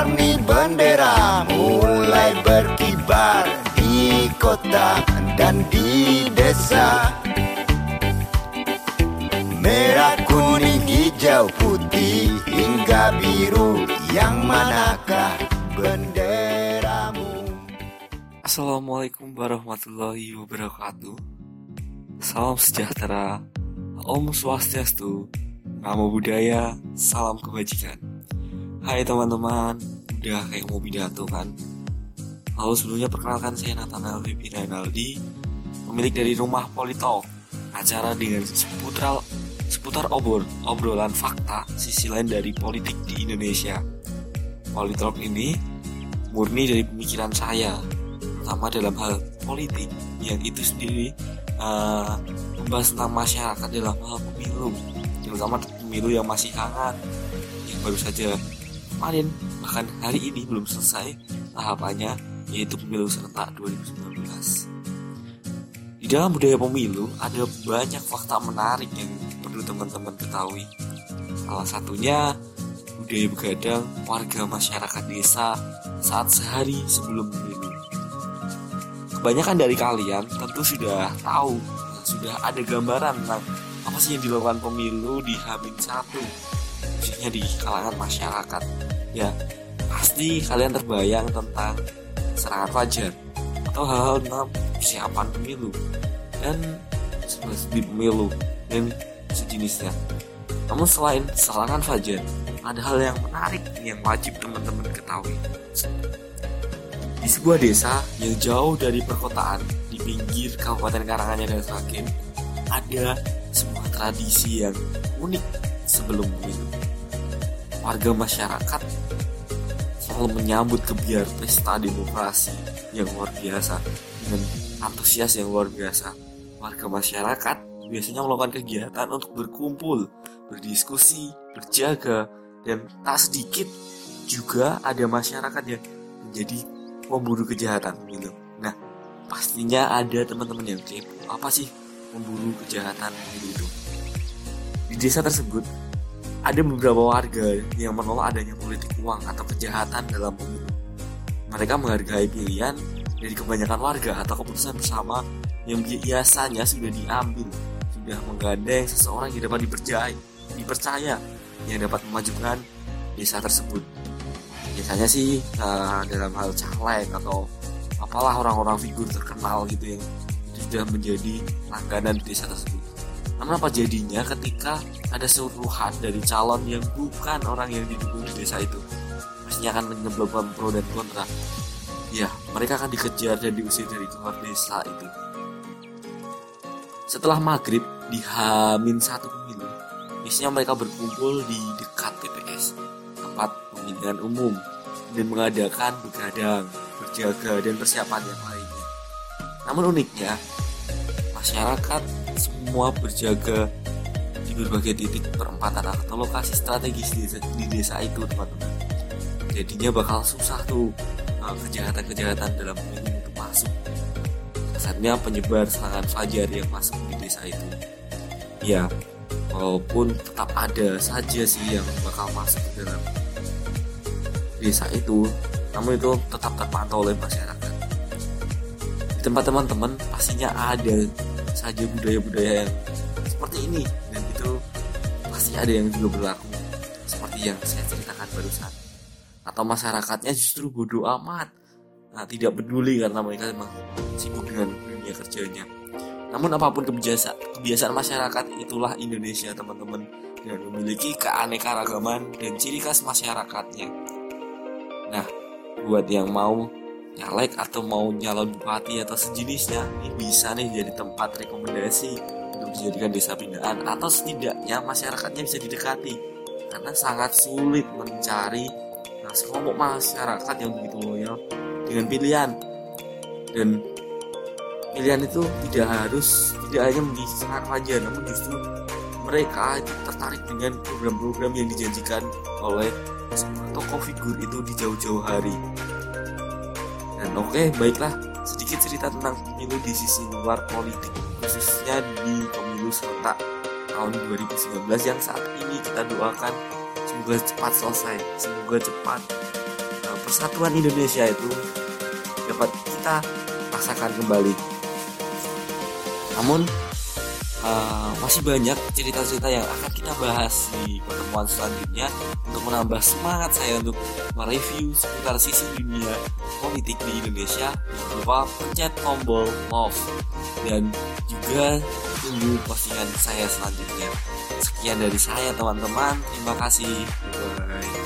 warni bendera mulai berkibar di kota dan di desa. Merah, kuning, hijau, putih hingga biru Yang manakah benderamu? Assalamualaikum warahmatullahi wabarakatuh. Salam sejahtera Om Swastiastu Namo Buddhaya Salam kebajikan Hai teman-teman Udah kayak mau pidato kan Lalu sebelumnya perkenalkan saya Nathanael Bibi Renaldi Pemilik dari Rumah Politalk Acara dengan seputar seputar obor, obrolan fakta sisi lain dari politik di Indonesia. Politalk ini murni dari pemikiran saya, terutama dalam hal politik yang itu sendiri uh, membahas tentang masyarakat dalam hal pemilu, terutama pemilu yang masih hangat, yang baru saja kemarin bahkan hari ini belum selesai tahapannya yaitu pemilu serentak 2019. Di dalam budaya pemilu ada banyak fakta menarik yang perlu teman-teman ketahui. Salah satunya budaya begadang warga masyarakat desa saat sehari sebelum pemilu. Kebanyakan dari kalian tentu sudah tahu, sudah ada gambaran tentang apa sih yang dilakukan pemilu di Hamin satu, khususnya di kalangan masyarakat. Ya, pasti kalian terbayang tentang serangan fajar atau hal-hal tentang persiapan pemilu dan di pemilu dan sejenisnya. Namun selain serangan fajar, ada hal yang menarik yang wajib teman-teman ketahui. Di sebuah desa yang jauh dari perkotaan, di pinggir Kabupaten Karanganyar dan Sragen, ada sebuah tradisi yang unik sebelum pemilu. Warga masyarakat selalu menyambut kebiar pesta demokrasi yang luar biasa dengan antusias yang luar biasa. Warga masyarakat biasanya melakukan kegiatan untuk berkumpul, berdiskusi, berjaga, dan tak sedikit juga ada masyarakat yang menjadi pemburu kejahatan gitu. Nah, pastinya ada teman-teman yang kepo apa sih pemburu kejahatan gitu. Di desa tersebut ada beberapa warga yang menolak adanya politik uang atau kejahatan dalam pemilu. Mereka menghargai pilihan dari kebanyakan warga atau keputusan bersama yang biasanya sudah diambil sudah menggandeng seseorang yang dapat dipercaya, dipercaya yang dapat memajukan desa tersebut. Biasanya sih uh, dalam hal caleg atau apalah orang-orang figur terkenal gitu yang sudah menjadi langganan desa tersebut. Namun apa jadinya ketika ada seruhan dari calon yang bukan orang yang didukung di desa itu? Pastinya akan menyebabkan pro dan kontra. Ya, mereka akan dikejar dan diusir dari keluar desa itu. Setelah maghrib di Hamin satu pemilu, biasanya mereka berkumpul di dekat TPS, tempat pemilihan umum, dan mengadakan begadang, berjaga, dan persiapan yang lainnya. Namun uniknya, masyarakat semua berjaga di berbagai titik perempatan atau lokasi strategis di desa, di desa itu, teman-teman. Jadinya bakal susah tuh kejahatan-kejahatan dalam pemilu itu masuk Saatnya penyebar serangan fajar yang masuk di desa itu. Ya, walaupun tetap ada saja sih yang bakal masuk ke dalam desa itu, namun itu tetap terpantau oleh masyarakat. Di tempat teman-teman pastinya ada saja budaya-budaya yang seperti ini. Dan itu pasti ada yang juga berlaku. Seperti yang saya ceritakan barusan. Atau masyarakatnya justru bodoh amat. Nah, tidak peduli karena mereka memang sibuk dengan dunia kerjanya. Namun apa pun kebiasaan kebiasaan masyarakat itulah Indonesia teman-teman. Dengan memiliki keanekaragaman dan ciri khas masyarakatnya. Nah, buat yang mau nyalek atau mau nyalon bupati atau sejenisnya, ini bisa nih jadi tempat rekomendasi untuk dijadikan desa pindahan atau setidaknya masyarakatnya bisa didekati. Karena sangat sulit mencari nah, sekelompok masyarakat yang begitu loyal dengan pilihan. Dan pilihan itu tidak harus tidak hanya menjadi wajar namun justru mereka itu tertarik dengan program-program yang dijanjikan oleh tokoh figur itu di jauh-jauh hari oke baiklah sedikit cerita tentang pemilu di sisi luar politik khususnya di pemilu serentak tahun 2019 yang saat ini kita doakan semoga cepat selesai semoga cepat persatuan Indonesia itu dapat kita rasakan kembali. Namun uh, masih banyak cerita-cerita yang akan kita bahas di pertemuan selanjutnya untuk menambah semangat saya untuk mereview seputar sisi dunia politik di Indonesia. Jangan lupa pencet tombol love dan juga tunggu postingan saya selanjutnya. Sekian dari saya teman-teman. Terima kasih. Bye.